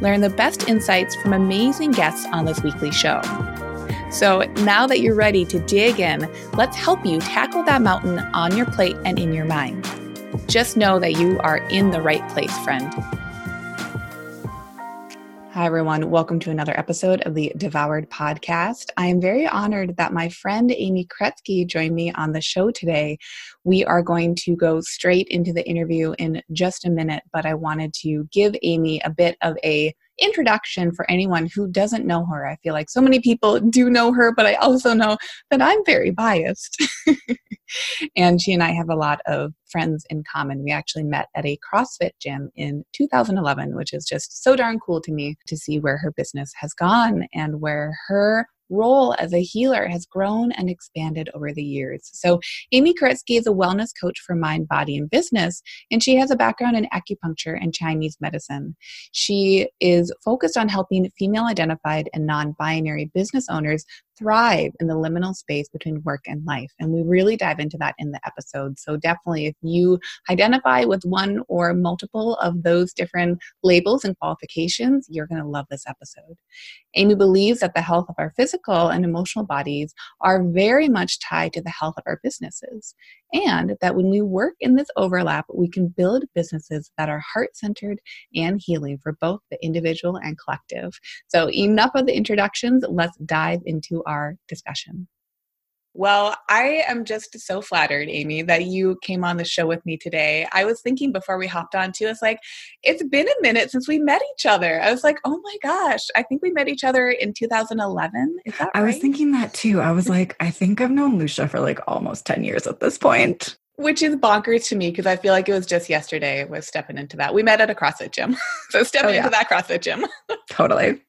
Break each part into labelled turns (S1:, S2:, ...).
S1: Learn the best insights from amazing guests on this weekly show. So now that you're ready to dig in, let's help you tackle that mountain on your plate and in your mind. Just know that you are in the right place, friend. Hi, everyone. Welcome to another episode of the Devoured podcast. I am very honored that my friend Amy Koretsky joined me on the show today. We are going to go straight into the interview in just a minute, but I wanted to give Amy a bit of a introduction for anyone who doesn't know her. I feel like so many people do know her, but I also know that I'm very biased. and she and I have a lot of friends in common. We actually met at a CrossFit gym in 2011, which is just so darn cool to me to see where her business has gone and where her role as a healer has grown and expanded over the years. So, Amy Koretsky is a wellness coach for mind, body, and business, and she has a background in acupuncture and Chinese medicine. She is focused on helping female identified and non binary business owners thrive in the liminal space between work and life. And we really dive into that in the episode. So, definitely, if you identify with one or multiple of those different labels and qualifications, you're going to love this episode. Amy believes that the health of our physical and emotional bodies are very much tied to the health of our businesses. And that when we work in this overlap, we can build businesses that are heart centered and healing for both the individual and collective. So, enough of the introductions. Let's dive into our discussion. Well, I am just so flattered, Amy, that you came on the show with me today. I was thinking before we hopped on too, it's like, it's been a minute since we met each other. I was like, oh my gosh, I think we met each other in 2011. Is that
S2: I was thinking that too. I was like, I think I've known Lucia for like almost 10 years at this point.
S1: Which is bonkers to me because I feel like it was just yesterday I was stepping into that. We met at a CrossFit gym. so stepping oh, yeah. into that CrossFit gym.
S2: totally.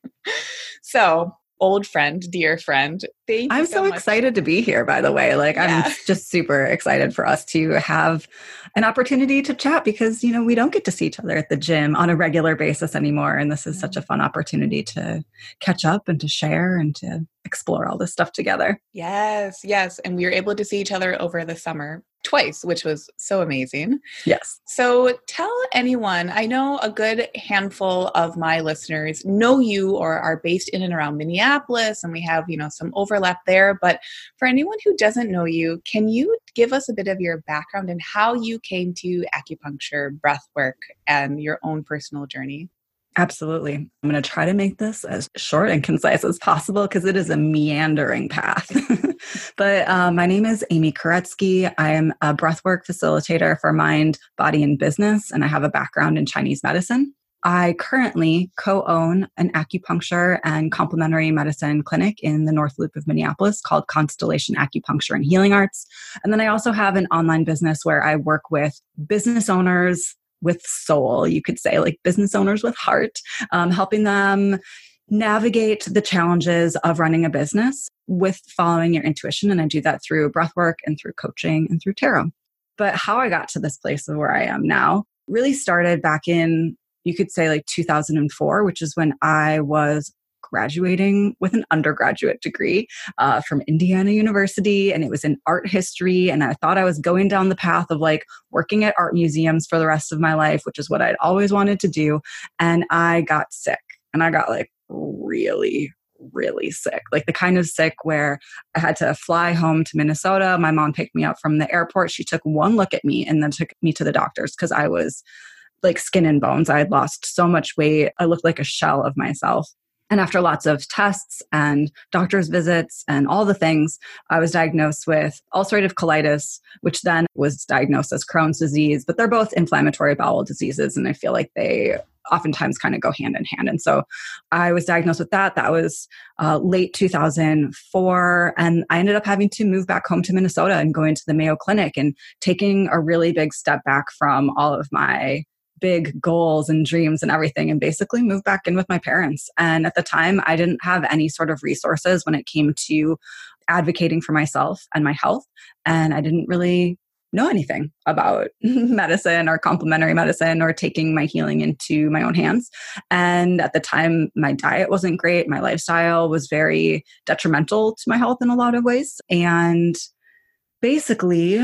S1: So old friend, dear friend.
S2: Thank I'm so, so excited to be here, by the way. Like, yeah. I'm just super excited for us to have an opportunity to chat because, you know, we don't get to see each other at the gym on a regular basis anymore. And this is mm-hmm. such a fun opportunity to catch up and to share and to explore all this stuff together.
S1: Yes, yes. And we were able to see each other over the summer twice, which was so amazing.
S2: Yes.
S1: So tell anyone, I know a good handful of my listeners know you or are based in and around Minneapolis, and we have, you know, some overlap there. But for anyone who doesn't know you, can you give us a bit of your background and how you came to acupuncture, breath work, and your own personal journey?
S2: Absolutely. I'm going to try to make this as short and concise as possible because it is a meandering path. but uh, my name is Amy Koretsky. I am a breathwork facilitator for Mind, Body, and Business, and I have a background in Chinese medicine. I currently co own an acupuncture and complementary medicine clinic in the North Loop of Minneapolis called Constellation Acupuncture and Healing Arts. And then I also have an online business where I work with business owners, with soul, you could say, like business owners with heart, um, helping them navigate the challenges of running a business with following your intuition. And I do that through breath work and through coaching and through tarot. But how I got to this place of where I am now really started back in, you could say, like 2004, which is when I was graduating with an undergraduate degree uh, from Indiana University, and it was in art history. And I thought I was going down the path of like working at art museums for the rest of my life, which is what I'd always wanted to do. And I got sick, and I got like really, really sick, like the kind of sick where I had to fly home to Minnesota. My mom picked me up from the airport. She took one look at me and then took me to the doctors because I was like skin and bones. I had lost so much weight. I looked like a shell of myself. And after lots of tests and doctor's visits and all the things, I was diagnosed with ulcerative colitis, which then was diagnosed as Crohn's disease. But they're both inflammatory bowel diseases, and I feel like they oftentimes kind of go hand in hand. And so I was diagnosed with that. That was uh, late 2004. And I ended up having to move back home to Minnesota and going to the Mayo Clinic and taking a really big step back from all of my big goals and dreams and everything and basically moved back in with my parents. And at the time, I didn't have any sort of resources when it came to advocating for myself and my health. And I didn't really know anything about medicine or complementary medicine or taking my healing into my own hands. And at the time, my diet wasn't great. My lifestyle was very detrimental to my health in a lot of ways. And basically,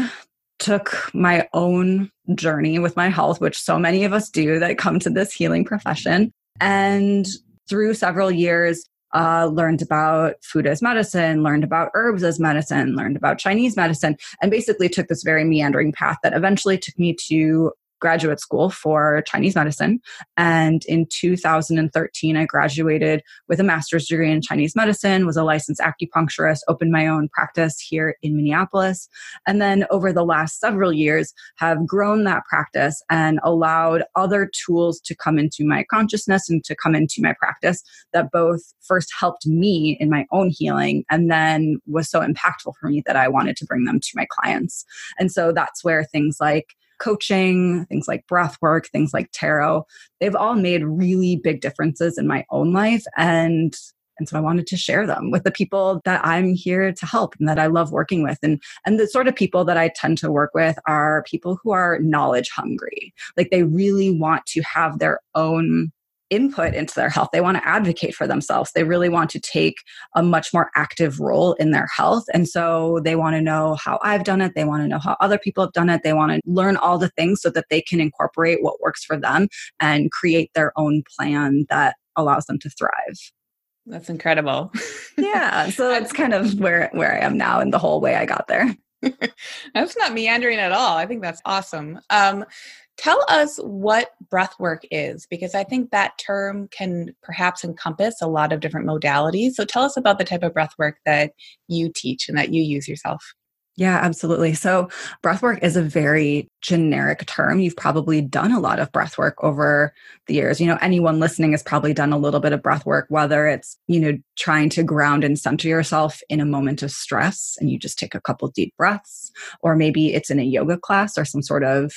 S2: took my own journey with my health, which so many of us do that come to this healing profession. And through several years, uh, learned about food as medicine, learned about herbs as medicine, learned about Chinese medicine, and basically took this very meandering path that eventually took me to graduate school for Chinese medicine. And in 2013, I graduated with a master's degree in Chinese medicine, was a licensed acupuncturist, opened my own practice here in Minneapolis. And then over the last several years, have grown that practice and allowed other tools to come into my consciousness and to come into my practice that both first helped me in my own healing and then was so impactful for me that I wanted to bring them to my clients. And so that's where things like coaching, things like breath work, things like tarot, they've all made really big differences in my own life. And and so I wanted to share them with the people that I'm here to help and that I love working with. And, and the sort of people that I tend to work with are people who are knowledge hungry. Like they really want to have their own input into their health. They want to advocate for themselves. They really want to take a much more active role in their health. And so they want to know how I've done it. They want to know how other people have done it. They want to learn all the things so that they can incorporate what works for them and create their own plan that allows them to thrive.
S1: That's incredible.
S2: yeah. So that's kind of where where I am now and the whole way I got there.
S1: that's not meandering at all. I think that's awesome. Um, Tell us what breath work is, because I think that term can perhaps encompass a lot of different modalities. So tell us about the type of breath work that you teach and that you use yourself.
S2: Yeah, absolutely. So, breathwork is a very generic term. You've probably done a lot of breathwork over the years. You know, anyone listening has probably done a little bit of breathwork, whether it's, you know, trying to ground and center yourself in a moment of stress and you just take a couple deep breaths, or maybe it's in a yoga class or some sort of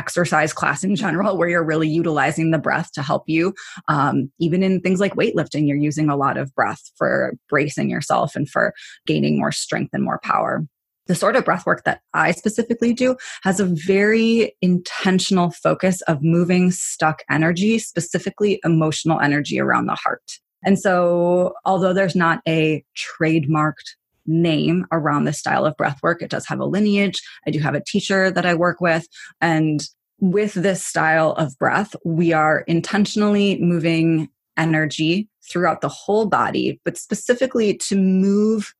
S2: exercise class in general where you're really utilizing the breath to help you um, even in things like weightlifting you're using a lot of breath for bracing yourself and for gaining more strength and more power the sort of breath work that I specifically do has a very intentional focus of moving stuck energy, specifically emotional energy around the heart. And so, although there's not a trademarked name around this style of breath work. It does have a lineage. I do have a teacher that I work with. And with this style of breath, we are intentionally moving energy throughout the whole body, but specifically to move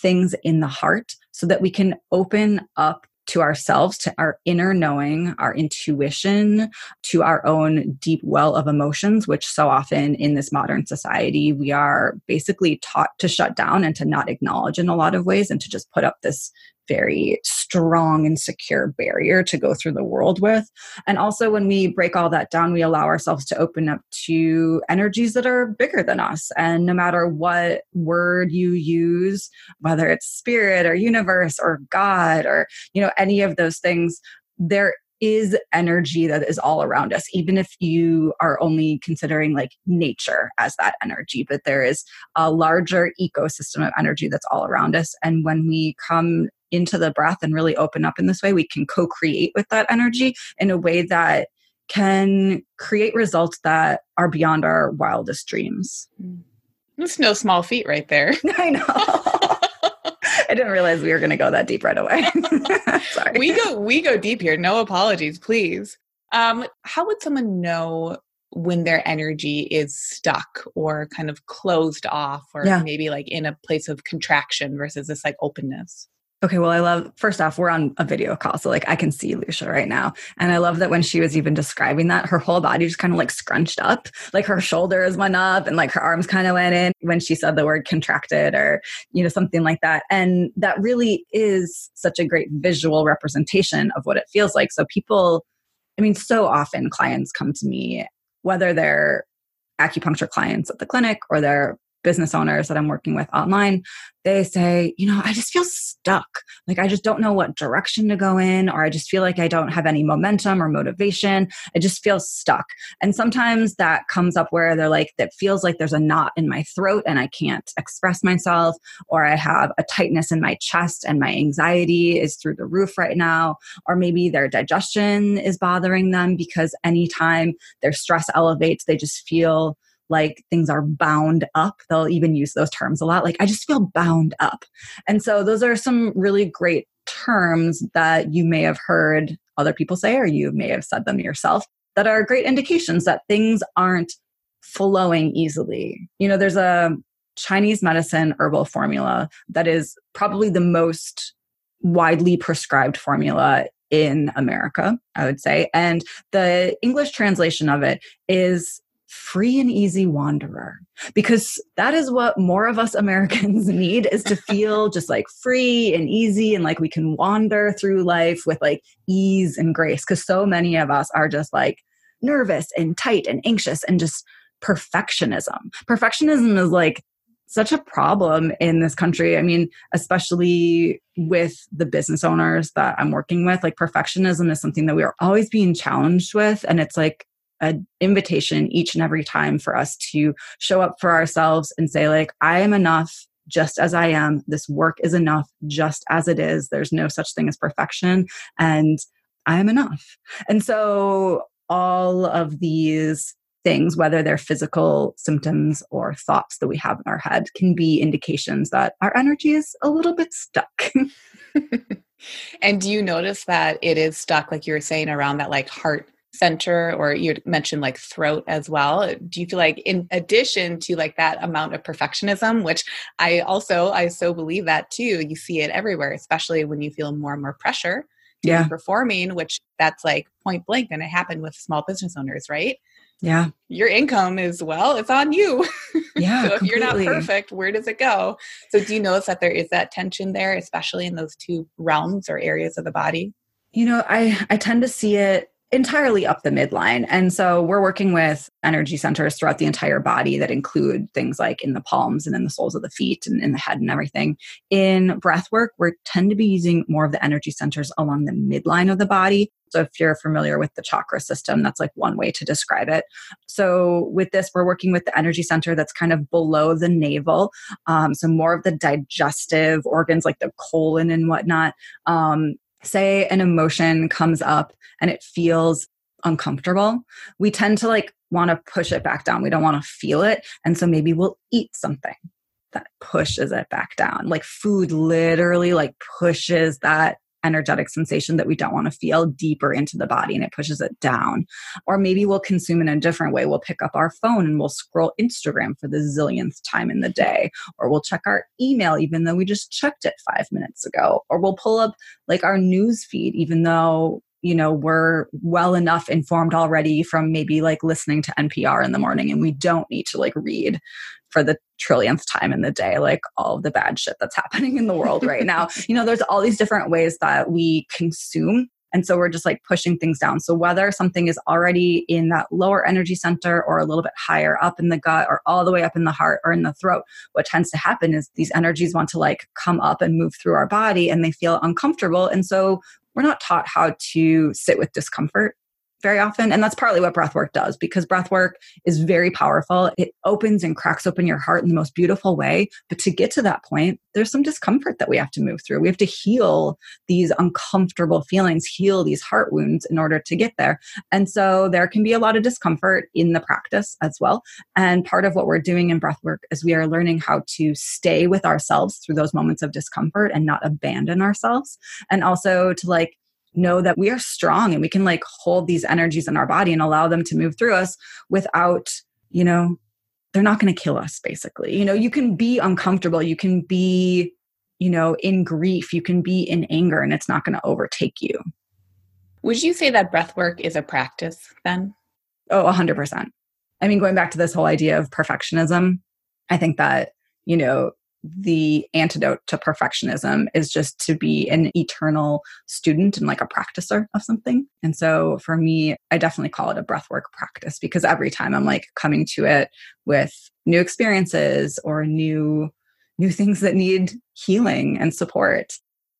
S2: things in the heart so that we can open up to ourselves, to our inner knowing, our intuition, to our own deep well of emotions, which so often in this modern society, we are basically taught to shut down and to not acknowledge in a lot of ways and to just put up this very strong and secure barrier to go through the world with. And also, when we break all that down, we allow ourselves to open up to energies that are bigger than us. And no matter what word you use, whether it's spirit or universe or God or, you know, any of those things, there is energy that is all around us, even if you are only considering like nature as that energy. But there is a larger ecosystem of energy that's all around us. And when we come into the breath and really open up in this way, we can co create with that energy in a way that can create results that are beyond our wildest dreams.
S1: It's no small feat right there.
S2: I know. I didn't realize we were going to go that deep right away.
S1: Sorry. We go we go deep here. No apologies, please. Um, how would someone know when their energy is stuck or kind of closed off or yeah. maybe like in a place of contraction versus this like openness?
S2: Okay, well, I love, first off, we're on a video call. So, like, I can see Lucia right now. And I love that when she was even describing that, her whole body just kind of like scrunched up, like her shoulders went up and like her arms kind of went in when she said the word contracted or, you know, something like that. And that really is such a great visual representation of what it feels like. So, people, I mean, so often clients come to me, whether they're acupuncture clients at the clinic or they're business owners that I'm working with online, they say, you know, I just feel stuck. Like I just don't know what direction to go in, or I just feel like I don't have any momentum or motivation. I just feel stuck. And sometimes that comes up where they're like, that feels like there's a knot in my throat and I can't express myself, or I have a tightness in my chest and my anxiety is through the roof right now, or maybe their digestion is bothering them because anytime their stress elevates, they just feel like things are bound up. They'll even use those terms a lot. Like, I just feel bound up. And so, those are some really great terms that you may have heard other people say, or you may have said them yourself, that are great indications that things aren't flowing easily. You know, there's a Chinese medicine herbal formula that is probably the most widely prescribed formula in America, I would say. And the English translation of it is free and easy wanderer because that is what more of us Americans need is to feel just like free and easy and like we can wander through life with like ease and grace because so many of us are just like nervous and tight and anxious and just perfectionism. Perfectionism is like such a problem in this country. I mean, especially with the business owners that I'm working with, like perfectionism is something that we are always being challenged with. And it's like an invitation each and every time for us to show up for ourselves and say like i am enough just as i am. This work is enough just as it is. There's no such thing as perfection. And i am enough. And so all of these things whether they're physical symptoms or thoughts that we have in our head can be indications that our energy is a little bit stuck.
S1: And do you notice that it is stuck like you were saying around that like heart center or you mentioned like throat as well. Do you feel like in addition to like that amount of perfectionism which i also i so believe that too you see it everywhere especially when you feel more and more pressure to yeah. performing which that's like point blank and it happened with small business owners right?
S2: Yeah.
S1: Your income is well it's on you.
S2: Yeah
S1: so if completely. you're not perfect where does it go? So do you notice that there is that tension there especially in those two realms or areas of the body?
S2: You know i i tend to see it entirely up the midline. And so we're working with energy centers throughout the entire body that include things like in the palms and in the soles of the feet and in the head and everything. In breath work, we tend to be using more of the energy centers along the midline of the body. So if you're familiar with the chakra system, that's like one way to describe it. So with this, we're working with the energy center that's kind of below the navel. Um, so more of the digestive organs like the colon and whatnot. Um, say an emotion comes up and it feels uncomfortable, we tend to like want to push it back down. We don't want to feel it. And so maybe we'll eat something that pushes it back down. Like food literally like pushes that energetic sensation that we don't want to feel deeper into the body and it pushes it down. Or maybe we'll consume in a different way. We'll pick up our phone and we'll scroll Instagram for the zillionth time in the day. Or we'll check our email even though we just checked it five minutes ago. Or we'll pull up like our news feed even though you know we're well enough informed already from maybe like listening to npr in the morning and we don't need to like read for the trillionth time in the day, like all of the bad shit that's happening in the world right now. you know, there's all these different ways that we consume. And so we're just like pushing things down. So whether something is already in that lower energy center or a little bit higher up in the gut or all the way up in the heart or in the throat, what tends to happen is these energies want to like come up and move through our body and they feel uncomfortable. And so we're not taught how to sit with discomfort very often. And that's partly what breath work does because breath work is very powerful. It opens and cracks open your heart in the most beautiful way. But to get to that point, there's some discomfort that we have to move through. We have to heal these uncomfortable feelings, heal these heart wounds in order to get there. And so there can be a lot of discomfort in the practice as well. And part of what we're doing in breath work is we are learning how to stay with ourselves through those moments of discomfort and not abandon ourselves. And also to like, know that we are strong and we can like hold these energies in our body and allow them to move through us without, you know, they're not going to kill us basically. You know, you can be uncomfortable, you can be, you know, in grief, you can be in anger and it's not going to overtake you.
S1: Would you say that breath work is a practice then?
S2: Oh, 100%. I mean, going back to this whole idea of perfectionism, I think that, you know, the antidote to perfectionism is just to be an eternal student and like a practicer of something. And so for me, I definitely call it a breathwork practice because every time I'm like coming to it with new experiences or new new things that need healing and support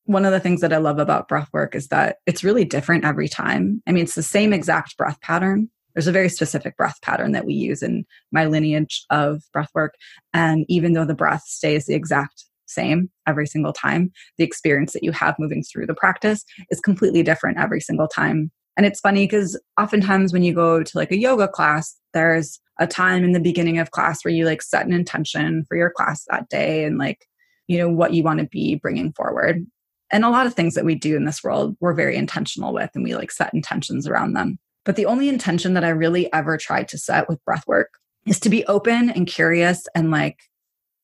S2: one of the things that I love about breath work is that it's really different every time. I mean, it's the same exact breath pattern. There's a very specific breath pattern that we use in my lineage of breath work. And even though the breath stays the exact same every single time, the experience that you have moving through the practice is completely different every single time. And it's funny because oftentimes when you go to like a yoga class, there's a time in the beginning of class where you like set an intention for your class that day and like, you know, what you want to be bringing forward and a lot of things that we do in this world we're very intentional with and we like set intentions around them but the only intention that i really ever tried to set with breath work is to be open and curious and like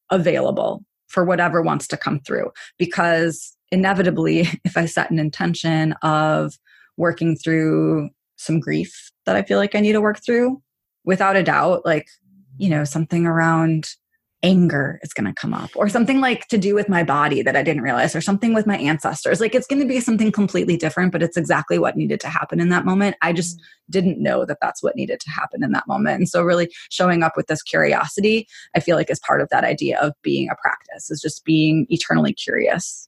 S2: available for whatever wants to come through. Because inevitably if i set an intention of working through some grief that i feel like i need to work through without a doubt like you know something around anger is going to come up or something like to do with my body that I didn't realize or something with my ancestors. Like it's going to be something completely different, but it's exactly what needed to happen in that moment. I just didn't know that that's what needed to happen in that moment. And so really showing up with this curiosity, I feel like is part of that idea of being a practice is just being eternally curious.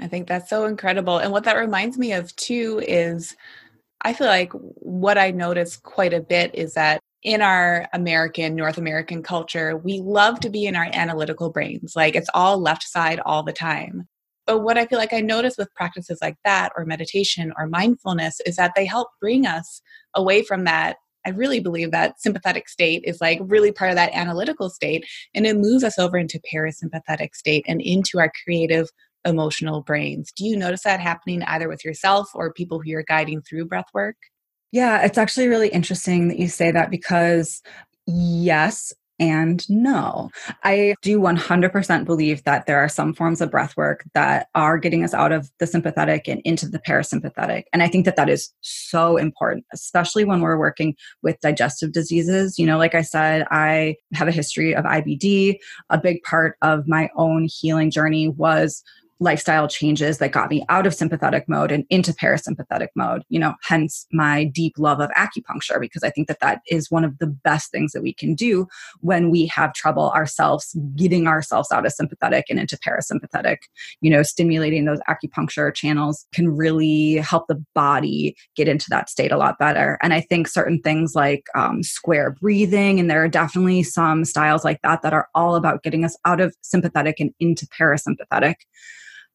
S1: I think that's so incredible. And what that reminds me of too is I feel like what I notice quite a bit is that in our American, North American culture, we love to be in our analytical brains. Like it's all left side all the time. But what I feel like I notice with practices like that, or meditation, or mindfulness, is that they help bring us away from that. I really believe that sympathetic state is like really part of that analytical state, and it moves us over into parasympathetic state and into our creative, emotional brains. Do you notice that happening either with yourself or people who you're guiding through breath work?
S2: Yeah, it's actually really interesting that you say that because yes, and no. I do 100% believe that there are some forms of breath work that are getting us out of the sympathetic and into the parasympathetic. And I think that that is so important, especially when we're working with digestive diseases. You know, like I said, I have a history of IBD. A big part of my own healing journey was lifestyle changes that got me out of sympathetic mode and into parasympathetic mode you know hence my deep love of acupuncture because i think that that is one of the best things that we can do when we have trouble ourselves getting ourselves out of sympathetic and into parasympathetic. You know stimulating those acupuncture channels can really help the body get into that state a lot better. And i think certain things like um, square breathing and there are definitely some styles like that that are all about getting us out of sympathetic and into parasympathetic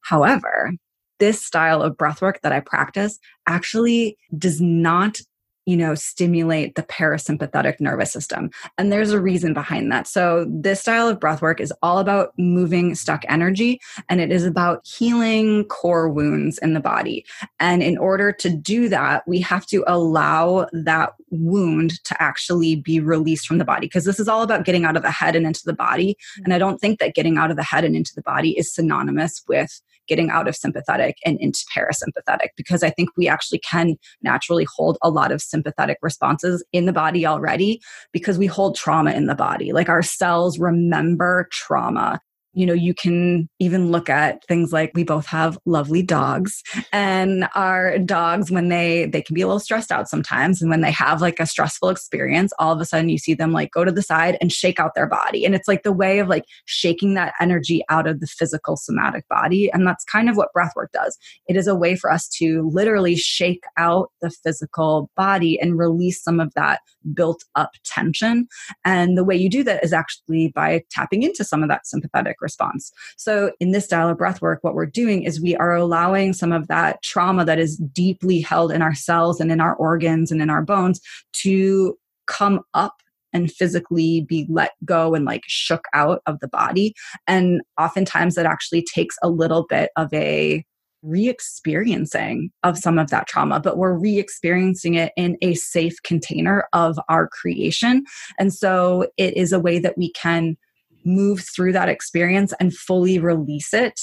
S2: However, this style of breathwork that I practice actually does not you know stimulate the parasympathetic nervous system. And there's a reason behind that. So this style of breathwork is all about moving stuck energy and it is about healing core wounds in the body. And in order to do that we have to allow that wound to actually be released from the body because this is all about getting out of the head and into the body. And i don't think that getting out of the head and into the body is synonymous with getting out of sympathetic and into parasympathetic because I think we actually can naturally hold a lot of sympathetic responses in the body already because we hold trauma in the body. Like our cells remember trauma you know you can even look at things like we both have lovely dogs and our dogs when they they can be a little stressed out sometimes and when they have like a stressful experience all of a sudden you see them like go to the side and shake out their body and it's like the way of like shaking that energy out of the physical somatic body and that's kind of what breath work does. It is a way for us to literally shake out the physical body and release some of that built up tension and the way you do that is actually by tapping into some of that sympathetic response. So, in this style of breath work, what we're doing is we are allowing some of that trauma that is deeply held in our cells and in our organs and in our bones to come up and physically be let go and like shook out of the body. And oftentimes that actually takes a little bit of a re experiencing of some of that trauma, but we're re experiencing it in a safe container of our creation. And so it is a way that we can move through that experience and fully release it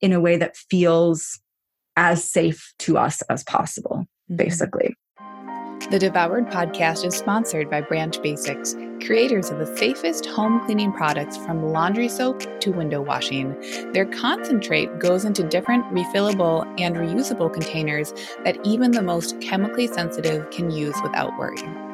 S2: in a way that feels as safe to us as possible, mm-hmm. basically.
S1: The Devoured podcast is sponsored by Branch Basics, creators of the safest home cleaning products from laundry soap to window washing. Their concentrate goes into different refillable and reusable containers that even the most chemically sensitive can use without worry.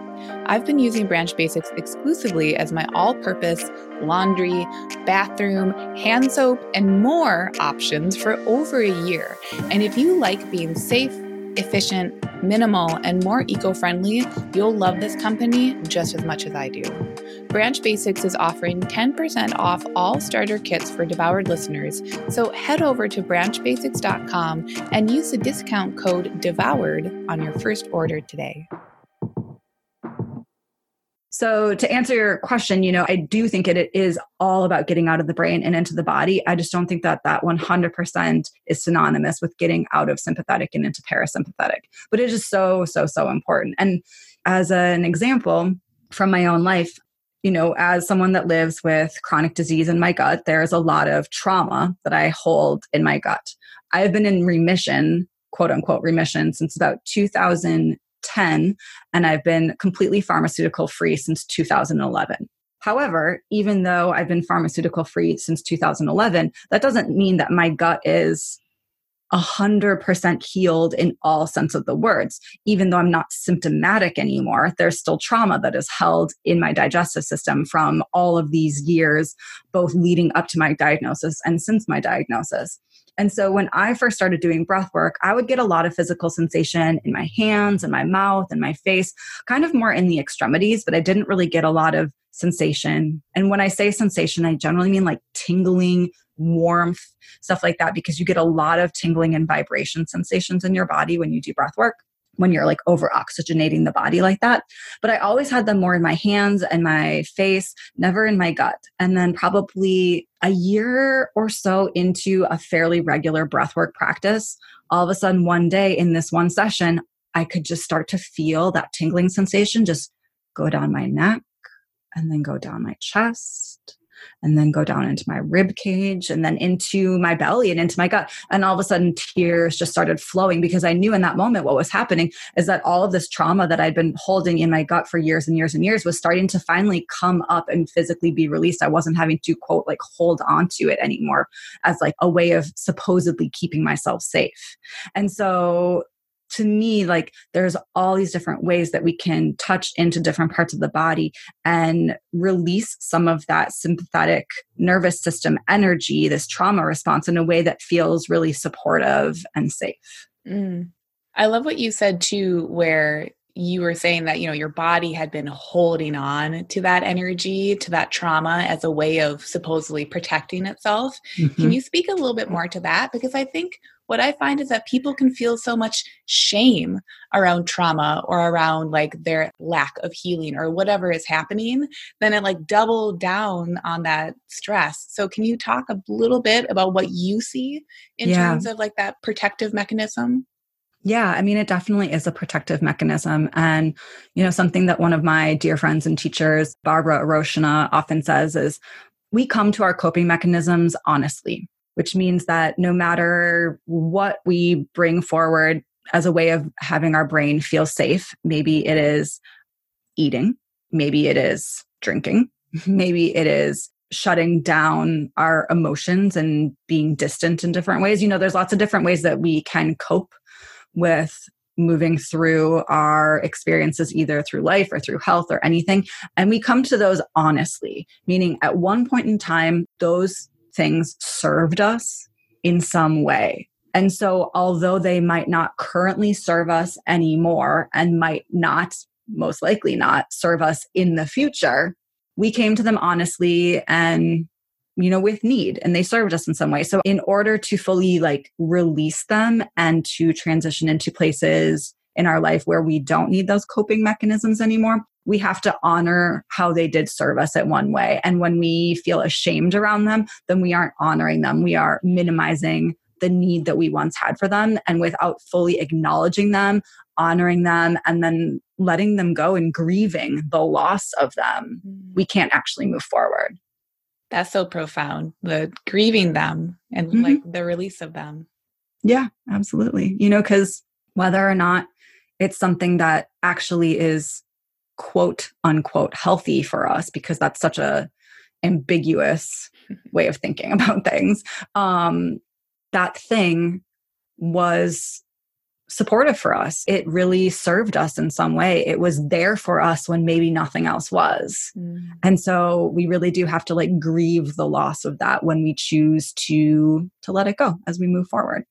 S1: I've been using Branch Basics exclusively as my all purpose laundry, bathroom, hand soap, and more options for over a year. And if you like being safe, efficient, minimal, and more eco friendly, you'll love this company just as much as I do. Branch Basics is offering 10% off all starter kits for devoured listeners, so head over to branchbasics.com and use the discount code DEVOURED on your first order today.
S2: So to answer your question, you know, I do think it is all about getting out of the brain and into the body. I just don't think that that 100% is synonymous with getting out of sympathetic and into parasympathetic. But it is so so so important. And as an example from my own life, you know, as someone that lives with chronic disease in my gut, there's a lot of trauma that I hold in my gut. I've been in remission, quote unquote remission, since about 2000 10 and I've been completely pharmaceutical free since 2011. However, even though I've been pharmaceutical free since 2011, that doesn't mean that my gut is 100% healed in all sense of the words. Even though I'm not symptomatic anymore, there's still trauma that is held in my digestive system from all of these years, both leading up to my diagnosis and since my diagnosis. And so when I first started doing breath work, I would get a lot of physical sensation in my hands and my mouth and my face, kind of more in the extremities, but I didn't really get a lot of sensation. And when I say sensation, I generally mean like tingling, warmth, stuff like that, because you get a lot of tingling and vibration sensations in your body when you do breath work when you're like over oxygenating the body like that. But I always had them more in my hands and my face, never in my gut. And then probably a year or so into a fairly regular breathwork practice, all of a sudden one day in this one session, I could just start to feel that tingling sensation just go down my neck and then go down my chest and then go down into my rib cage and then into my belly and into my gut. And all of a sudden, tears just started flowing because I knew in that moment what was happening is that all of this trauma that I'd been holding in my gut for years and years and years was starting to finally come up and physically be released. I wasn't having to, quote, like hold on to it anymore as like a way of supposedly keeping myself safe. And so to me like there's all these different ways that we can touch into different parts of the body and release some of that sympathetic nervous system energy this trauma response in a way that feels really supportive and safe
S1: mm. i love what you said too where you were saying that you know your body had been holding on to that energy to that trauma as a way of supposedly protecting itself mm-hmm. can you speak a little bit more to that because i think what I find is that people can feel so much shame around trauma or around like their lack of healing or whatever is happening, then it like double down on that stress. So can you talk a little bit about what you see in yeah. terms of like that protective mechanism?
S2: Yeah, I mean, it definitely is a protective mechanism. And, you know, something that one of my dear friends and teachers, Barbara Aroshina, often says is we come to our coping mechanisms honestly which means that no matter what we bring forward as a way of having our brain feel safe, maybe it is eating, maybe it is drinking, maybe it is shutting down our emotions and being distant in different ways. You know, there's lots of different ways that we can cope with moving through our experiences either through life or through health or anything and we come to those honestly meaning at one point in time those things served us in some way. And so, although they might not currently serve us anymore and might not, most likely not, serve us in the future, we came to them honestly and you know with need and they served us in some way so in order to fully like release them and to transition into places in our life where we don't need those coping mechanisms anymore we have to honor how they did serve us at one way. And when we feel ashamed around them, then we aren't honoring them. We are minimizing the need that we once had for them. And without fully acknowledging them, honoring them, and then letting them go and grieving the loss of them, we mm. can't actually move forward.
S1: That's so profound. The grieving them and mm-hmm. like the release of them.
S2: Yeah, absolutely. You know, because whether or not it's something that actually is quote unquote healthy for us because that's such a ambiguous way of thinking about things um that thing was supportive for us. It really served us in some way. It was there for us when maybe nothing else was. Mm. And so we really do have to like grieve the loss of that when we choose to to let it go as we move forward.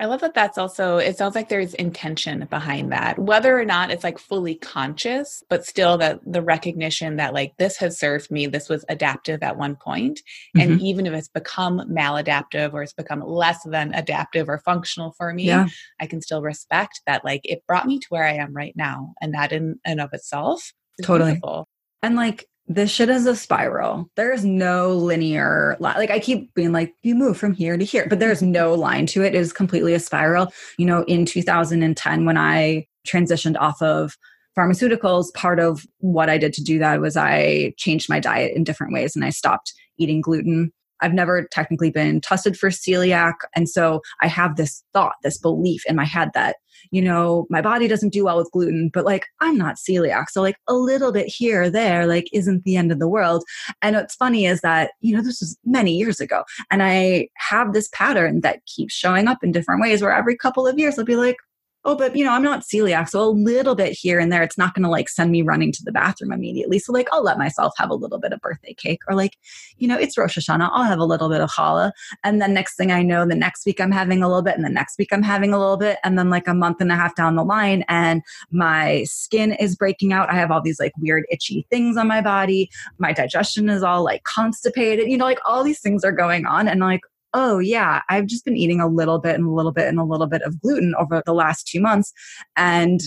S1: I love that that's also, it sounds like there's intention behind that, whether or not it's like fully conscious, but still that the recognition that like this has served me, this was adaptive at one point, mm-hmm. And even if it's become maladaptive or it's become less than adaptive or functional for me, yeah. I can still respect that like it brought me to where I am right now. And that in and of itself
S2: totally. Beautiful. And like this shit is a spiral. There's no linear line. Like I keep being like, you move from here to here, but there's no line to it. It is completely a spiral. You know, in 2010, when I transitioned off of pharmaceuticals, part of what I did to do that was I changed my diet in different ways and I stopped eating gluten. I've never technically been tested for celiac. And so I have this thought, this belief in my head that you know, my body doesn't do well with gluten, but like I'm not celiac. So like a little bit here or there, like isn't the end of the world. And what's funny is that, you know, this was many years ago. And I have this pattern that keeps showing up in different ways where every couple of years I'll be like, oh, but you know, I'm not celiac. So a little bit here and there, it's not going to like send me running to the bathroom immediately. So like, I'll let myself have a little bit of birthday cake or like, you know, it's Rosh Hashanah. I'll have a little bit of challah. And then next thing I know, the next week I'm having a little bit and the next week I'm having a little bit. And then like a month and a half down the line and my skin is breaking out. I have all these like weird itchy things on my body. My digestion is all like constipated, you know, like all these things are going on. And like, oh, yeah, I've just been eating a little bit and a little bit and a little bit of gluten over the last two months. And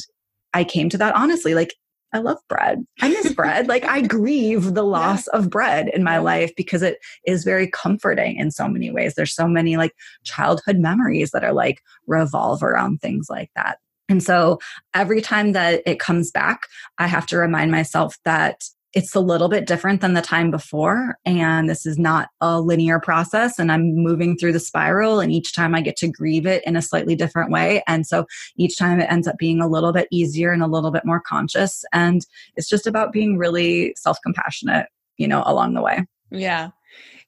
S2: I came to that honestly, like, I love bread. I miss bread. Like I grieve the loss yeah. of bread in my life because it is very comforting in so many ways. There's so many like childhood memories that are like revolve around things like that. And so every time that it comes back, I have to remind myself that it's a little bit different than the time before and this is not a linear process and i'm moving through the spiral and each time i get to grieve it in a slightly different way and so each time it ends up being a little bit easier and a little bit more conscious and it's just about being really self-compassionate you know along the way.
S1: Yeah.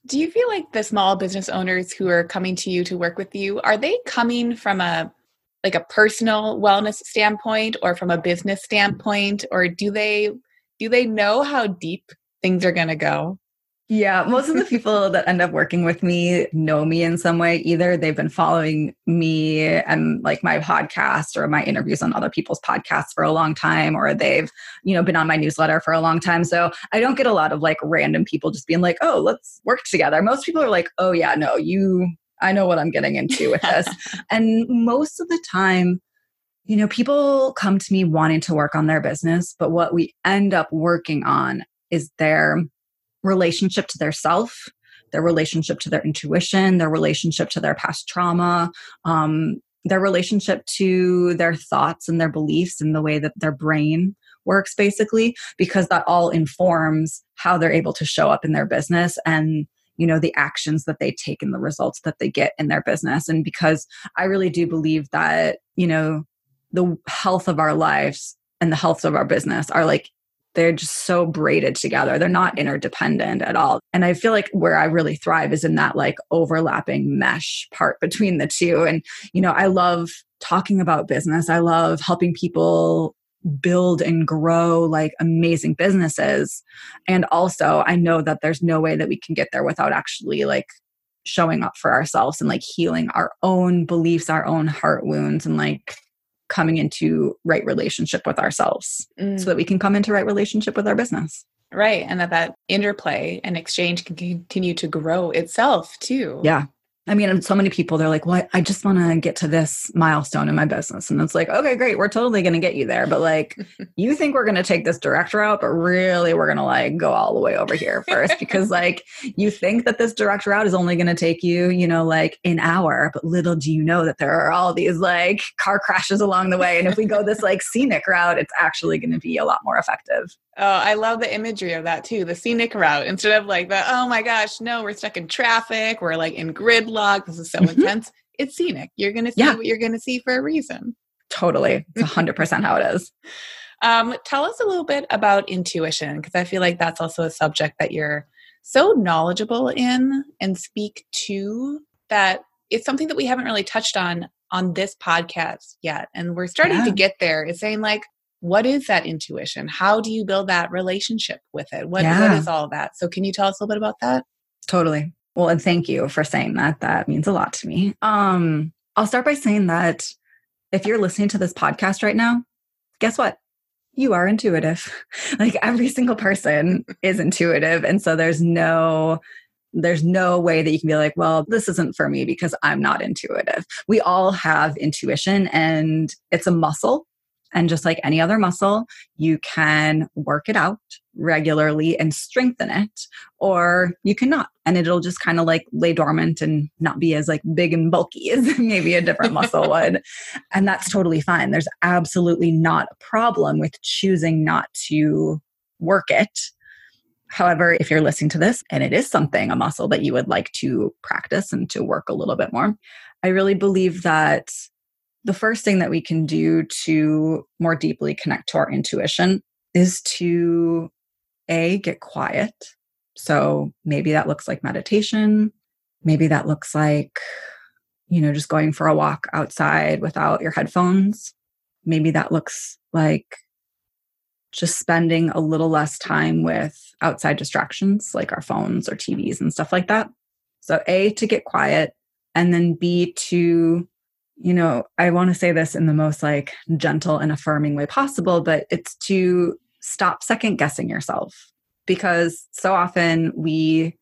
S1: Do you feel like the small business owners who are coming to you to work with you are they coming from a like a personal wellness standpoint or from a business standpoint or do they do they know how deep things are going to go?
S2: Yeah, most of the people that end up working with me know me in some way. Either they've been following me and like my podcast or my interviews on other people's podcasts for a long time, or they've, you know, been on my newsletter for a long time. So I don't get a lot of like random people just being like, oh, let's work together. Most people are like, oh, yeah, no, you, I know what I'm getting into with this. and most of the time, you know, people come to me wanting to work on their business, but what we end up working on is their relationship to their self, their relationship to their intuition, their relationship to their past trauma, um, their relationship to their thoughts and their beliefs and the way that their brain works, basically, because that all informs how they're able to show up in their business and you know the actions that they take and the results that they get in their business. And because i really do believe that you know the health of our lives and the health of our business are like they're just so braided together. They're not interdependent at all. And I feel like where I really thrive is in that like overlapping mesh part between the two. And, you know, I love talking about business. I love helping people build and grow like amazing businesses. And also, I know that there's no way that we can get there without actually like showing up for ourselves and like healing our own beliefs, our own heart wounds, and like coming into right relationship with ourselves mm. so that we can come into right relationship with our business.
S1: Right and that that interplay and exchange can continue to grow itself too.
S2: Yeah I mean, so many people, they're like, well, I just want to get to this milestone in my business. And it's like, okay, great. We're totally going to get you there. But like, you think we're going to take this direct route, but really we're going to like go all the way over here first because like you think that this direct route is only going to take you, you know, like an hour. But little do you know that there are all these like car crashes along the way. And if we go this like scenic route, it's actually going to be a lot more effective.
S1: Oh, I love the imagery of that too. The scenic route instead of like the, oh my gosh, no, we're stuck in traffic. We're like in gridlock. This is so mm-hmm. intense. It's scenic. You're going to see yeah. what you're going to see for a reason.
S2: Totally. It's 100% how it is.
S1: Um, tell us a little bit about intuition because I feel like that's also a subject that you're so knowledgeable in and speak to that it's something that we haven't really touched on on this podcast yet. And we're starting yeah. to get there. Is saying like, what is that intuition? How do you build that relationship with it? What, yeah. what is all that? So can you tell us a little bit about that?
S2: Totally. Well, and thank you for saying that. That means a lot to me. Um, I'll start by saying that if you're listening to this podcast right now, guess what? You are intuitive. like every single person is intuitive. And so there's no there's no way that you can be like, well, this isn't for me because I'm not intuitive. We all have intuition and it's a muscle. And just like any other muscle, you can work it out regularly and strengthen it, or you cannot. And it'll just kind of like lay dormant and not be as like big and bulky as maybe a different muscle would. And that's totally fine. There's absolutely not a problem with choosing not to work it. However, if you're listening to this and it is something, a muscle that you would like to practice and to work a little bit more, I really believe that the first thing that we can do to more deeply connect to our intuition is to a get quiet. So maybe that looks like meditation. Maybe that looks like you know just going for a walk outside without your headphones. Maybe that looks like just spending a little less time with outside distractions like our phones or TVs and stuff like that. So, A, to get quiet, and then B, to you know, I want to say this in the most like gentle and affirming way possible, but it's to stop second guessing yourself because so often we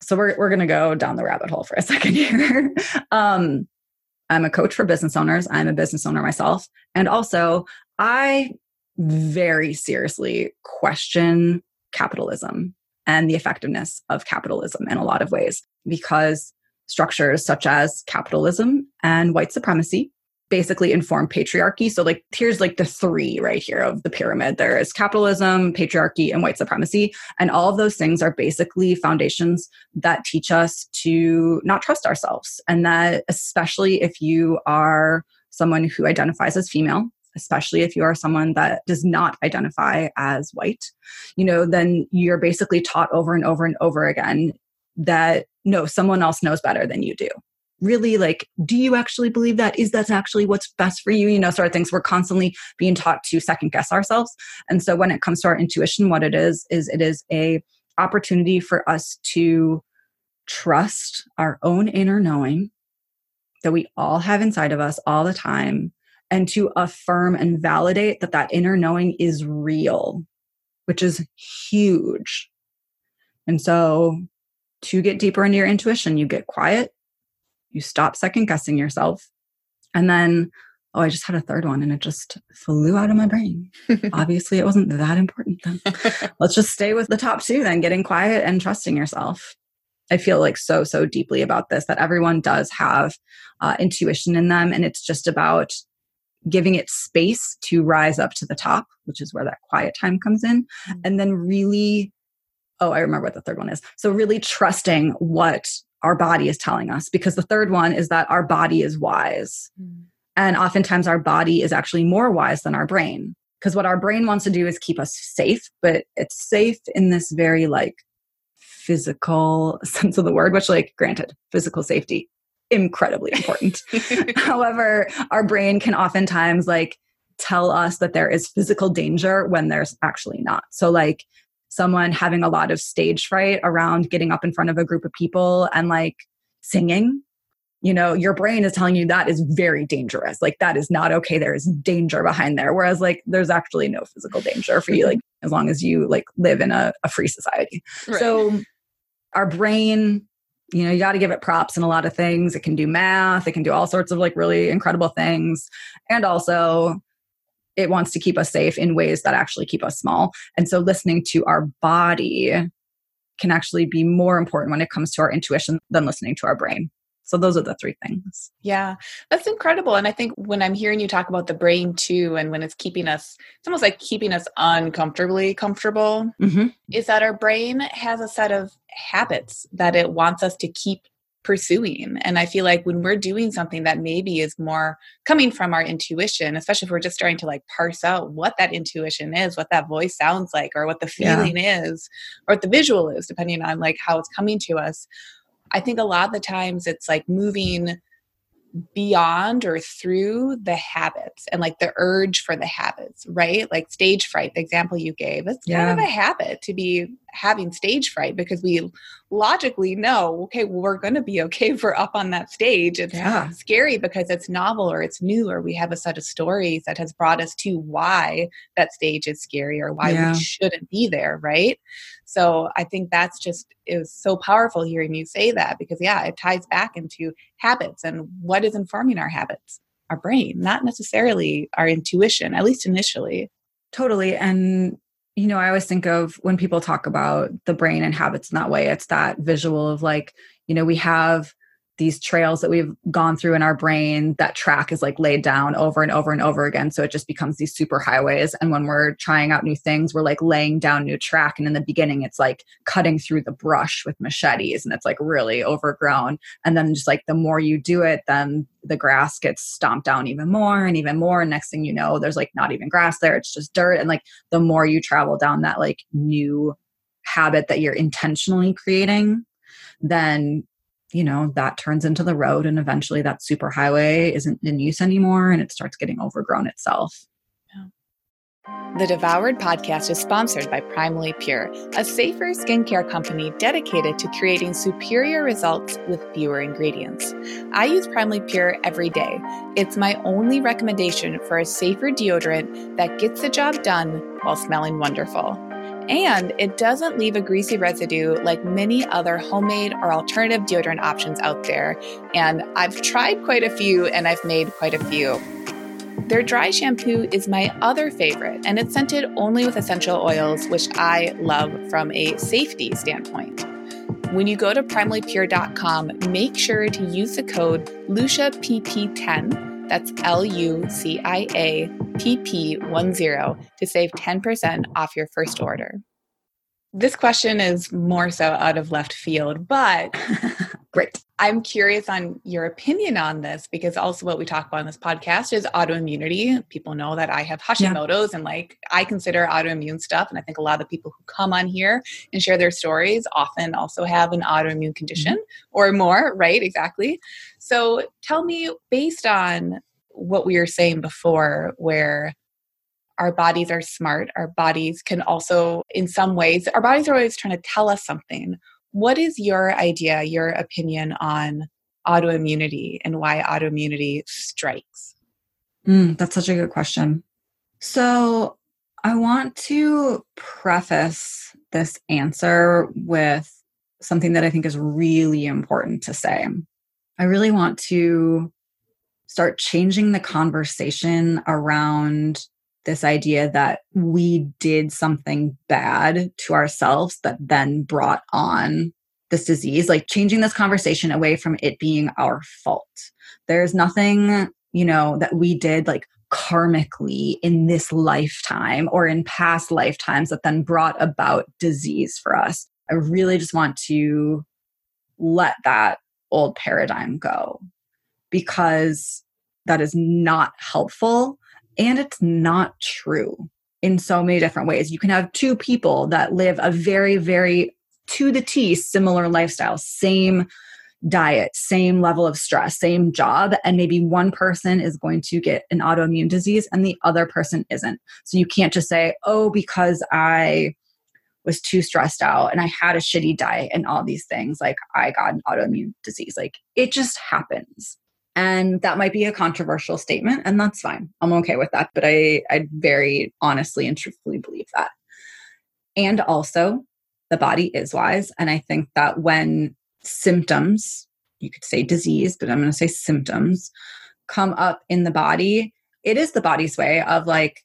S2: so we're we're going to go down the rabbit hole for a second here. um I'm a coach for business owners. I'm a business owner myself. And also, I very seriously question capitalism and the effectiveness of capitalism in a lot of ways because structures such as capitalism and white supremacy basically inform patriarchy. So like here's like the three right here of the pyramid. There is capitalism, patriarchy, and white supremacy. And all of those things are basically foundations that teach us to not trust ourselves. And that especially if you are someone who identifies as female, especially if you are someone that does not identify as white, you know, then you're basically taught over and over and over again that no, someone else knows better than you do. Really, like, do you actually believe that? Is that actually what's best for you? You know, sort of things. We're constantly being taught to second guess ourselves. And so when it comes to our intuition, what it is, is it is a opportunity for us to trust our own inner knowing that we all have inside of us all the time and to affirm and validate that that inner knowing is real which is huge and so to get deeper into your intuition, you get quiet, you stop second guessing yourself. And then, oh, I just had a third one and it just flew out of my brain. Obviously, it wasn't that important then. Let's just stay with the top two then, getting quiet and trusting yourself. I feel like so, so deeply about this that everyone does have uh, intuition in them. And it's just about giving it space to rise up to the top, which is where that quiet time comes in. Mm-hmm. And then really oh, I remember what the third one is. So, really trusting what our body is telling us, because the third one is that our body is wise. Mm. And oftentimes, our body is actually more wise than our brain. Because what our brain wants to do is keep us safe, but it's safe in this very like physical sense of the word, which, like, granted, physical safety, incredibly important. However, our brain can oftentimes like tell us that there is physical danger when there's actually not. So, like, someone having a lot of stage fright around getting up in front of a group of people and like singing. You know your brain is telling you that is very dangerous. Like that is not okay. There is danger behind there. Whereas like there's actually no physical danger for you mm-hmm. like as long as you like live in a, a free society. Right. so our brain you know you got to give it props and a lot of things. It can do math. It can do all sorts of like really incredible things. And also it wants to keep us safe in ways that actually keep us small. And so listening to our body can actually be more important when it comes to our intuition than listening to our brain. So those are the three things.
S1: Yeah, that's incredible. And I think when I'm hearing you talk about the brain too, and when it's keeping us, it's almost like keeping us uncomfortably comfortable, mm-hmm. is that our brain has a set of habits that it wants us to keep pursuing. And I feel like when we're doing something that maybe is more coming from our intuition, especially if we're just starting to like parse out what that intuition is, what that voice sounds like, or what the feeling yeah. is, or what the visual is, depending on like how it's coming to us. I think a lot of the times it's like moving beyond or through the habits and like the urge for the habits, right? Like stage fright, the example you gave, it's yeah. kind of a habit to be having stage fright because we logically know, okay, well, we're going to be okay if we're up on that stage. It's yeah. scary because it's novel or it's new or we have a set of stories that has brought us to why that stage is scary or why yeah. we shouldn't be there, right? So I think that's just is so powerful hearing you say that because yeah, it ties back into habits and what is informing our habits? Our brain, not necessarily our intuition, at least initially.
S2: Totally. And you know, I always think of when people talk about the brain and habits in that way, it's that visual of like, you know, we have these trails that we've gone through in our brain that track is like laid down over and over and over again. So it just becomes these super highways. And when we're trying out new things we're like laying down new track. And in the beginning it's like cutting through the brush with machetes and it's like really overgrown. And then just like the more you do it then the grass gets stomped down even more and even more. And next thing you know there's like not even grass there. It's just dirt. And like the more you travel down that like new habit that you're intentionally creating then you know, that turns into the road and eventually that superhighway isn't in use anymore and it starts getting overgrown itself.
S1: The Devoured podcast is sponsored by Primally Pure, a safer skincare company dedicated to creating superior results with fewer ingredients. I use Primally Pure every day. It's my only recommendation for a safer deodorant that gets the job done while smelling wonderful. And it doesn't leave a greasy residue like many other homemade or alternative deodorant options out there. And I've tried quite a few and I've made quite a few. Their dry shampoo is my other favorite, and it's scented only with essential oils, which I love from a safety standpoint. When you go to primallypure.com, make sure to use the code LuciaPP10 that's L U C I A P P 10 to save 10% off your first order. This question is more so out of left field, but
S2: great.
S1: I'm curious on your opinion on this because also what we talk about in this podcast is autoimmunity. People know that I have Hashimoto's yeah. and like I consider autoimmune stuff. And I think a lot of the people who come on here and share their stories often also have an autoimmune condition mm-hmm. or more, right? Exactly. So tell me, based on what we were saying before, where our bodies are smart, our bodies can also, in some ways, our bodies are always trying to tell us something. What is your idea, your opinion on autoimmunity and why autoimmunity strikes?
S2: Mm, that's such a good question. So, I want to preface this answer with something that I think is really important to say. I really want to start changing the conversation around this idea that we did something bad to ourselves that then brought on this disease, like changing this conversation away from it being our fault. There's nothing, you know, that we did like karmically in this lifetime or in past lifetimes that then brought about disease for us. I really just want to let that old paradigm go because that is not helpful and it's not true in so many different ways. You can have two people that live a very, very to the T similar lifestyle, same diet, same level of stress, same job, and maybe one person is going to get an autoimmune disease and the other person isn't. So you can't just say, oh, because I was too stressed out and I had a shitty diet and all these things, like I got an autoimmune disease. Like it just happens. And that might be a controversial statement, and that's fine. I'm okay with that. But I, I very honestly and truthfully believe that. And also, the body is wise. And I think that when symptoms, you could say disease, but I'm going to say symptoms, come up in the body, it is the body's way of like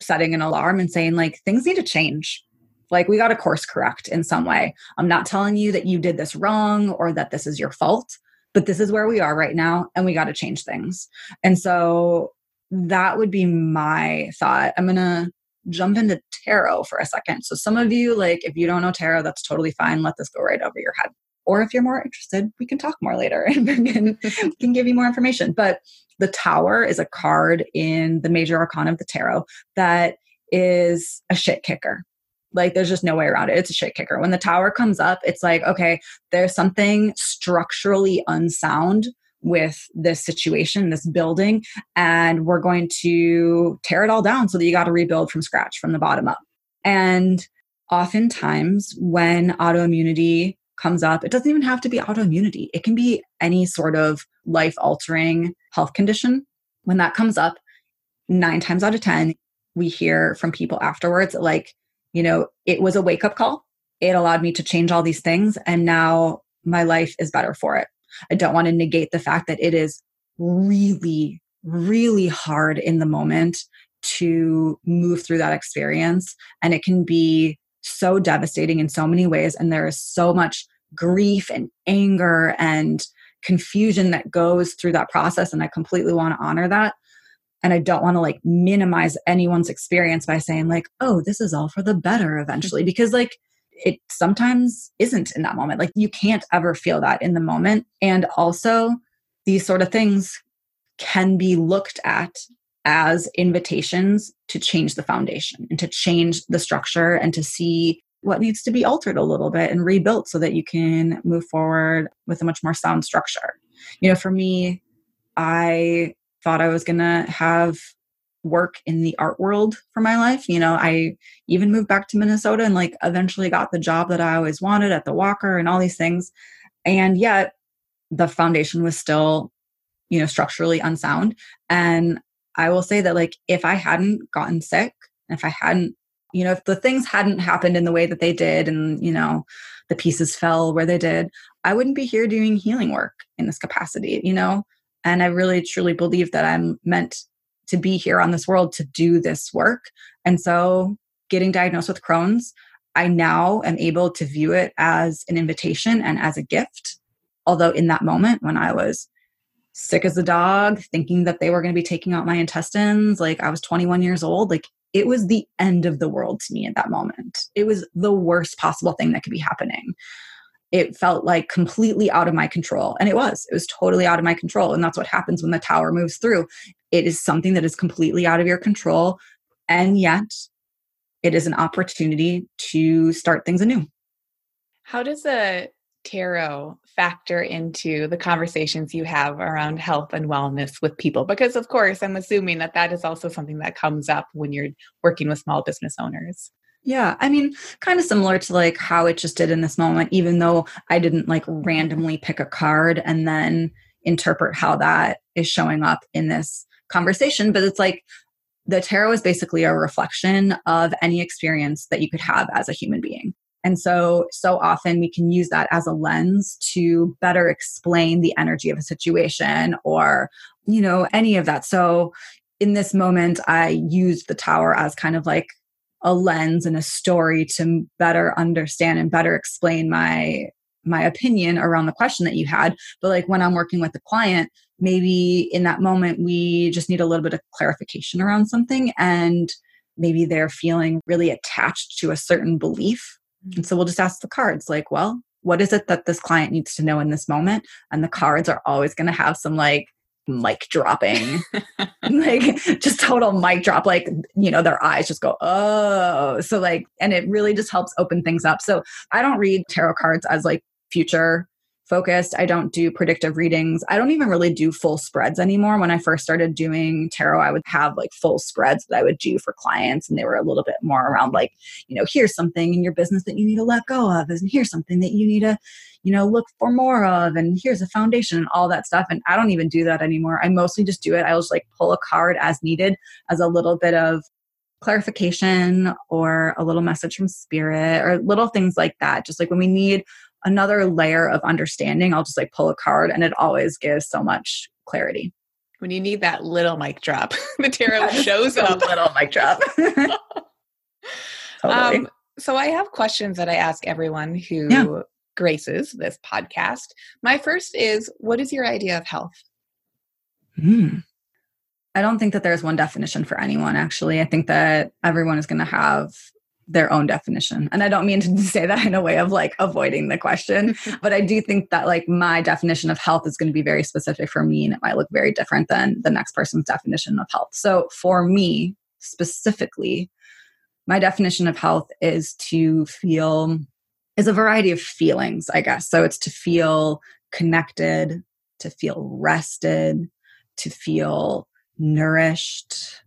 S2: setting an alarm and saying, like, things need to change. Like, we got to course correct in some way. I'm not telling you that you did this wrong or that this is your fault but this is where we are right now and we got to change things. And so that would be my thought. I'm going to jump into tarot for a second. So some of you like if you don't know tarot that's totally fine. Let this go right over your head. Or if you're more interested, we can talk more later and we can, we can give you more information. But the tower is a card in the major arcana of the tarot that is a shit kicker. Like there's just no way around it. It's a shit kicker. When the tower comes up, it's like, okay, there's something structurally unsound with this situation, this building, and we're going to tear it all down so that you got to rebuild from scratch from the bottom up. And oftentimes, when autoimmunity comes up, it doesn't even have to be autoimmunity, it can be any sort of life altering health condition. When that comes up, nine times out of 10, we hear from people afterwards, like, you know, it was a wake up call. It allowed me to change all these things. And now my life is better for it. I don't want to negate the fact that it is really, really hard in the moment to move through that experience. And it can be so devastating in so many ways. And there is so much grief and anger and confusion that goes through that process. And I completely want to honor that. And I don't want to like minimize anyone's experience by saying, like, oh, this is all for the better eventually. Because, like, it sometimes isn't in that moment. Like you can't ever feel that in the moment. And also, these sort of things can be looked at as invitations to change the foundation and to change the structure and to see what needs to be altered a little bit and rebuilt so that you can move forward with a much more sound structure. You know, for me, I thought I was going to have work in the art world for my life. You know, I even moved back to Minnesota and like eventually got the job that I always wanted at the Walker and all these things. And yet the foundation was still, you know, structurally unsound. And I will say that like if I hadn't gotten sick, if I hadn't, you know, if the things hadn't happened in the way that they did and, you know, the pieces fell where they did, I wouldn't be here doing healing work in this capacity, you know? And I really truly believe that I'm meant to be here on this world to do this work. And so, getting diagnosed with Crohn's, I now am able to view it as an invitation and as a gift. Although, in that moment when I was sick as a dog, thinking that they were going to be taking out my intestines, like I was 21 years old, like it was the end of the world to me at that moment. It was the worst possible thing that could be happening it felt like completely out of my control. And it was, it was totally out of my control. And that's what happens when the tower moves through. It is something that is completely out of your control. And yet, it is an opportunity to start things anew.
S1: How does a tarot factor into the conversations you have around health and wellness with people? Because, of course, I'm assuming that that is also something that comes up when you're working with small business owners.
S2: Yeah, I mean, kind of similar to like how it just did in this moment, even though I didn't like randomly pick a card and then interpret how that is showing up in this conversation. But it's like the tarot is basically a reflection of any experience that you could have as a human being. And so, so often we can use that as a lens to better explain the energy of a situation or, you know, any of that. So, in this moment, I used the tower as kind of like a lens and a story to better understand and better explain my my opinion around the question that you had. But like when i'm working with the client maybe in that moment we just need a little bit of clarification around something and maybe they're feeling really attached to a certain belief. Mm-hmm. And so we'll just ask the cards like well what is it that this client needs to know in this moment? And the cards are always going to have some like mic dropping. Like just total mic drop. Like you know their eyes just go oh. So like and it really just helps open things up. So i don't read tarot cards as like future focused. I don't do predictive readings. I don't even really do full spreads anymore. When I first started doing tarot, I would have like full spreads that I would do for clients, and they were a little bit more around like, you know, here's something in your business that you need to let go of, and here's something that you need to, you know, look for more of, and here's a foundation and all that stuff. And I don't even do that anymore. I mostly just do it. I'll just like pull a card as needed as a little bit of clarification or a little message from spirit or little things like that. Just like when we need another layer of understanding, I'll just like pull a card and it always gives so much clarity.
S1: When you need that little mic drop, the tarot shows up.
S2: little mic drop.
S1: totally. Um, so I have questions that I ask everyone who yeah. graces this podcast. My first is what is your idea of health?
S2: Hmm. I don't think that there's one definition for anyone, actually. I think that everyone is going to have their own definition. And I don't mean to say that in a way of like avoiding the question, but I do think that like my definition of health is going to be very specific for me and it might look very different than the next person's definition of health. So for me specifically, my definition of health is to feel is a variety of feelings, I guess. So it's to feel connected, to feel rested, to feel nourished,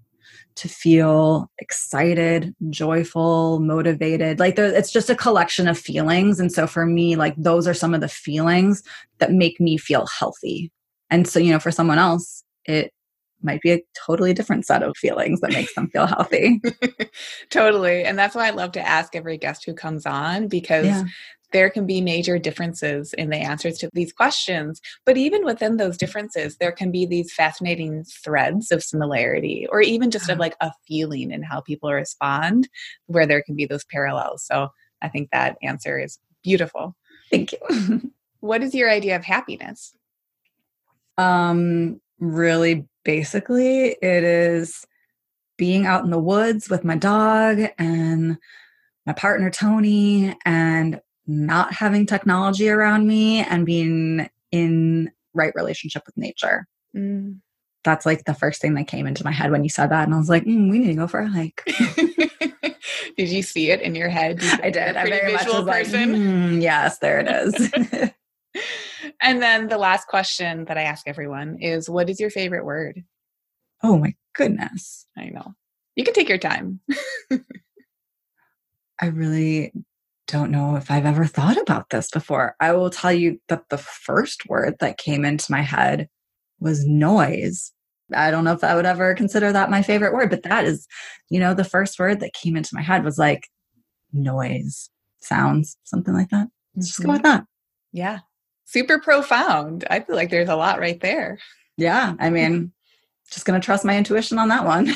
S2: to feel excited, joyful, motivated. Like there, it's just a collection of feelings. And so for me, like those are some of the feelings that make me feel healthy. And so, you know, for someone else, it might be a totally different set of feelings that makes them feel healthy.
S1: totally. And that's why I love to ask every guest who comes on because yeah there can be major differences in the answers to these questions. But even within those differences, there can be these fascinating threads of similarity, or even just of uh-huh. like a feeling in how people respond, where there can be those parallels. So I think that answer is beautiful.
S2: Thank you.
S1: what is your idea of happiness?
S2: Um, really basically, it is being out in the woods with my dog and my partner Tony and not having technology around me and being in right relationship with nature. Mm. That's like the first thing that came into my head when you said that. And I was like, mm, we need to go for a hike.
S1: did you see it in your head?
S2: You I did. I'm very much person. Like, mm, yes, there it is.
S1: and then the last question that I ask everyone is what is your favorite word?
S2: Oh my goodness.
S1: I know. You can take your time.
S2: I really don't know if I've ever thought about this before. I will tell you that the first word that came into my head was noise. I don't know if I would ever consider that my favorite word, but that is, you know, the first word that came into my head was like noise, sounds, something like that. Let's just mm-hmm. go with that.
S1: Yeah. Super profound. I feel like there's a lot right there.
S2: Yeah. I mean, just going to trust my intuition on that one.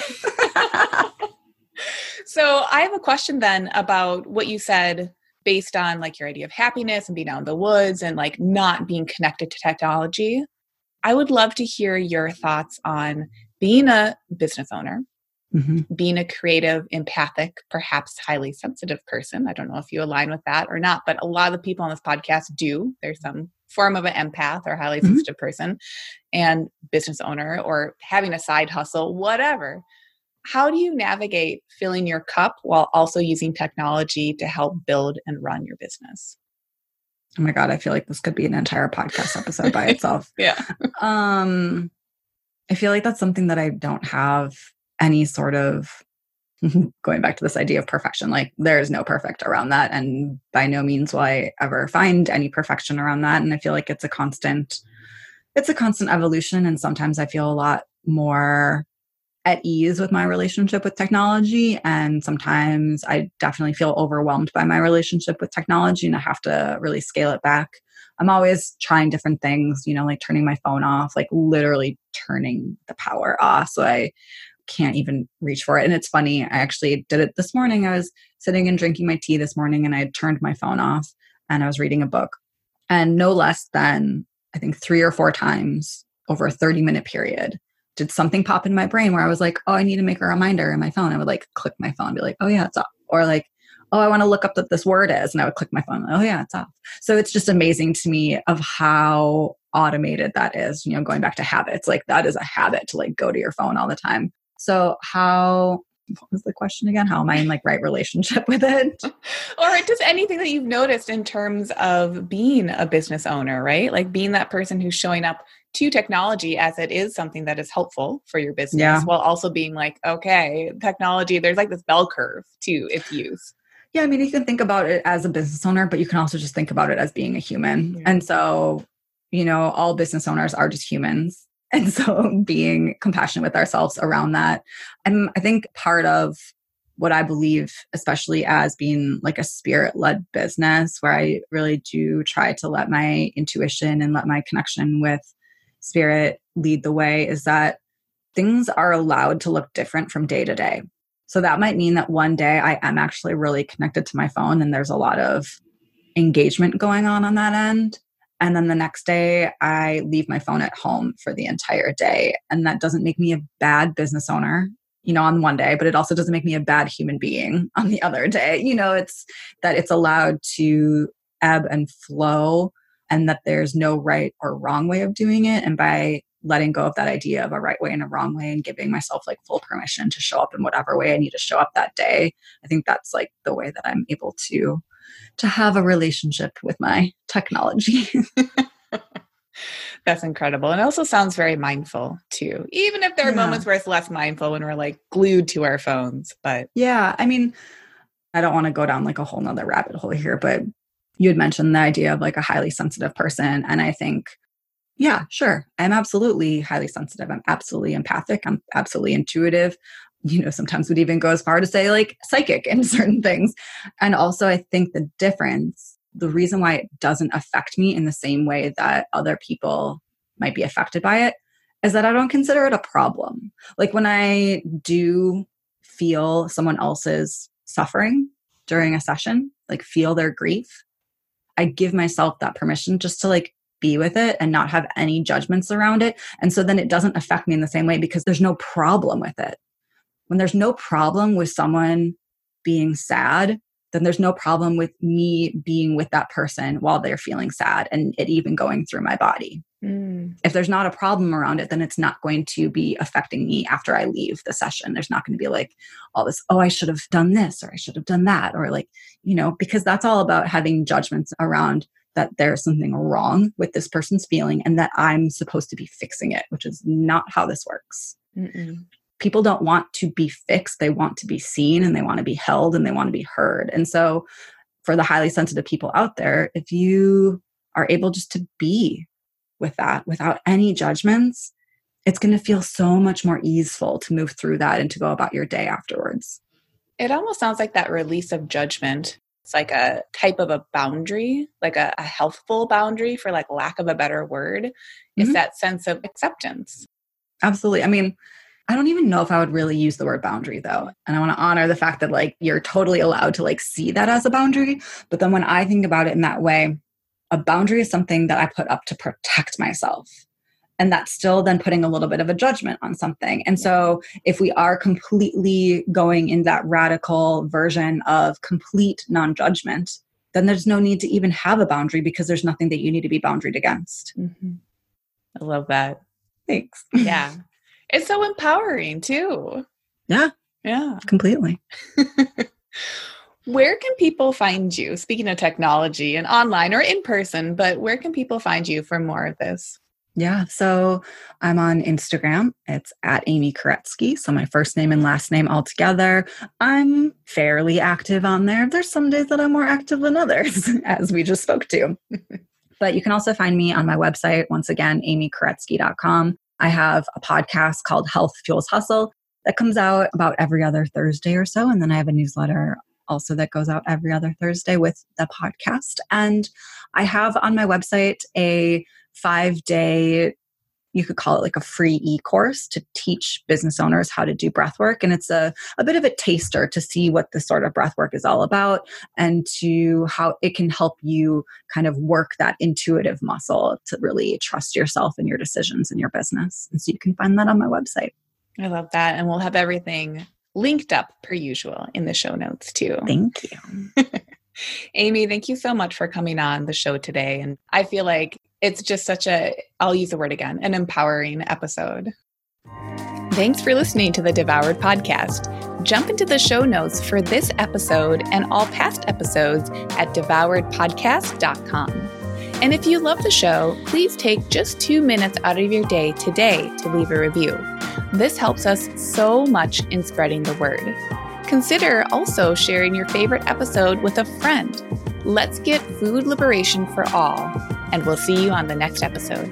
S1: so I have a question then about what you said based on like your idea of happiness and being out in the woods and like not being connected to technology. I would love to hear your thoughts on being a business owner, mm-hmm. being a creative, empathic, perhaps highly sensitive person. I don't know if you align with that or not, but a lot of the people on this podcast do. There's some form of an empath or highly mm-hmm. sensitive person and business owner or having a side hustle, whatever how do you navigate filling your cup while also using technology to help build and run your business?
S2: Oh my god, I feel like this could be an entire podcast episode by itself.
S1: yeah.
S2: Um I feel like that's something that I don't have any sort of going back to this idea of perfection. Like there is no perfect around that and by no means will I ever find any perfection around that and I feel like it's a constant it's a constant evolution and sometimes I feel a lot more at ease with my relationship with technology. And sometimes I definitely feel overwhelmed by my relationship with technology and I have to really scale it back. I'm always trying different things, you know, like turning my phone off, like literally turning the power off. So I can't even reach for it. And it's funny, I actually did it this morning. I was sitting and drinking my tea this morning and I had turned my phone off and I was reading a book. And no less than, I think, three or four times over a 30 minute period, did something pop in my brain where I was like, oh, I need to make a reminder in my phone. I would like click my phone, be like, oh yeah, it's off. Or like, oh, I want to look up what this word is. And I would click my phone. Oh yeah, it's off. So it's just amazing to me of how automated that is, you know, going back to habits. Like that is a habit to like go to your phone all the time. So how what was the question again? How am I in like right relationship with it?
S1: or just anything that you've noticed in terms of being a business owner, right? Like being that person who's showing up to technology as it is something that is helpful for your business yeah. while also being like, okay, technology, there's like this bell curve to its use.
S2: Yeah, I mean, you can think about it as a business owner, but you can also just think about it as being a human. Yeah. And so, you know, all business owners are just humans. And so being compassionate with ourselves around that. And I think part of what I believe, especially as being like a spirit led business, where I really do try to let my intuition and let my connection with spirit lead the way, is that things are allowed to look different from day to day. So that might mean that one day I am actually really connected to my phone and there's a lot of engagement going on on that end. And then the next day, I leave my phone at home for the entire day. And that doesn't make me a bad business owner, you know, on one day, but it also doesn't make me a bad human being on the other day. You know, it's that it's allowed to ebb and flow and that there's no right or wrong way of doing it. And by letting go of that idea of a right way and a wrong way and giving myself like full permission to show up in whatever way I need to show up that day, I think that's like the way that I'm able to to have a relationship with my technology.
S1: That's incredible. And also sounds very mindful too. Even if there are yeah. moments where it's less mindful when we're like glued to our phones. But
S2: yeah, I mean, I don't want to go down like a whole nother rabbit hole here, but you had mentioned the idea of like a highly sensitive person. And I think, yeah, sure. I'm absolutely highly sensitive. I'm absolutely empathic. I'm absolutely intuitive. You know, sometimes would even go as far to say like psychic in certain things. And also, I think the difference, the reason why it doesn't affect me in the same way that other people might be affected by it is that I don't consider it a problem. Like when I do feel someone else's suffering during a session, like feel their grief, I give myself that permission just to like be with it and not have any judgments around it. And so then it doesn't affect me in the same way because there's no problem with it. When there's no problem with someone being sad, then there's no problem with me being with that person while they're feeling sad and it even going through my body. Mm. If there's not a problem around it, then it's not going to be affecting me after I leave the session. There's not going to be like all this, oh, I should have done this or I should have done that, or like, you know, because that's all about having judgments around that there's something wrong with this person's feeling and that I'm supposed to be fixing it, which is not how this works. Mm-mm. People don't want to be fixed. They want to be seen and they want to be held and they want to be heard. And so, for the highly sensitive people out there, if you are able just to be with that without any judgments, it's going to feel so much more easeful to move through that and to go about your day afterwards.
S1: It almost sounds like that release of judgment. It's like a type of a boundary, like a, a healthful boundary, for like lack of a better word. Mm-hmm. Is that sense of acceptance.
S2: Absolutely. I mean, I don't even know if I would really use the word boundary though. And I want to honor the fact that like you're totally allowed to like see that as a boundary. But then when I think about it in that way, a boundary is something that I put up to protect myself. And that's still then putting a little bit of a judgment on something. And so, if we are completely going in that radical version of complete non judgment, then there's no need to even have a boundary because there's nothing that you need to be boundaried against. Mm-hmm.
S1: I love that.
S2: Thanks.
S1: Yeah. it's so empowering too.
S2: Yeah.
S1: Yeah.
S2: Completely.
S1: Where can people find you? Speaking of technology and online or in person, but where can people find you for more of this?
S2: Yeah, so I'm on Instagram. It's at Amy Kuretsky. So my first name and last name all together. I'm fairly active on there. There's some days that I'm more active than others, as we just spoke to. but you can also find me on my website, once again, amykuretsky.com. I have a podcast called Health Fuels Hustle that comes out about every other Thursday or so. And then I have a newsletter also that goes out every other Thursday with the podcast. And I have on my website a five day you could call it like a free e-course to teach business owners how to do breath work and it's a, a bit of a taster to see what this sort of breath work is all about and to how it can help you kind of work that intuitive muscle to really trust yourself and your decisions in your business and so you can find that on my website
S1: i love that and we'll have everything linked up per usual in the show notes too.
S2: Thank you.
S1: Amy, thank you so much for coming on the show today. And I feel like it's just such a, I'll use the word again, an empowering episode. Thanks for listening to the Devoured Podcast. Jump into the show notes for this episode and all past episodes at devouredpodcast.com. And if you love the show, please take just two minutes out of your day today to leave a review. This helps us so much in spreading the word. Consider also sharing your favorite episode with a friend. Let's get food liberation for all, and we'll see you on the next episode.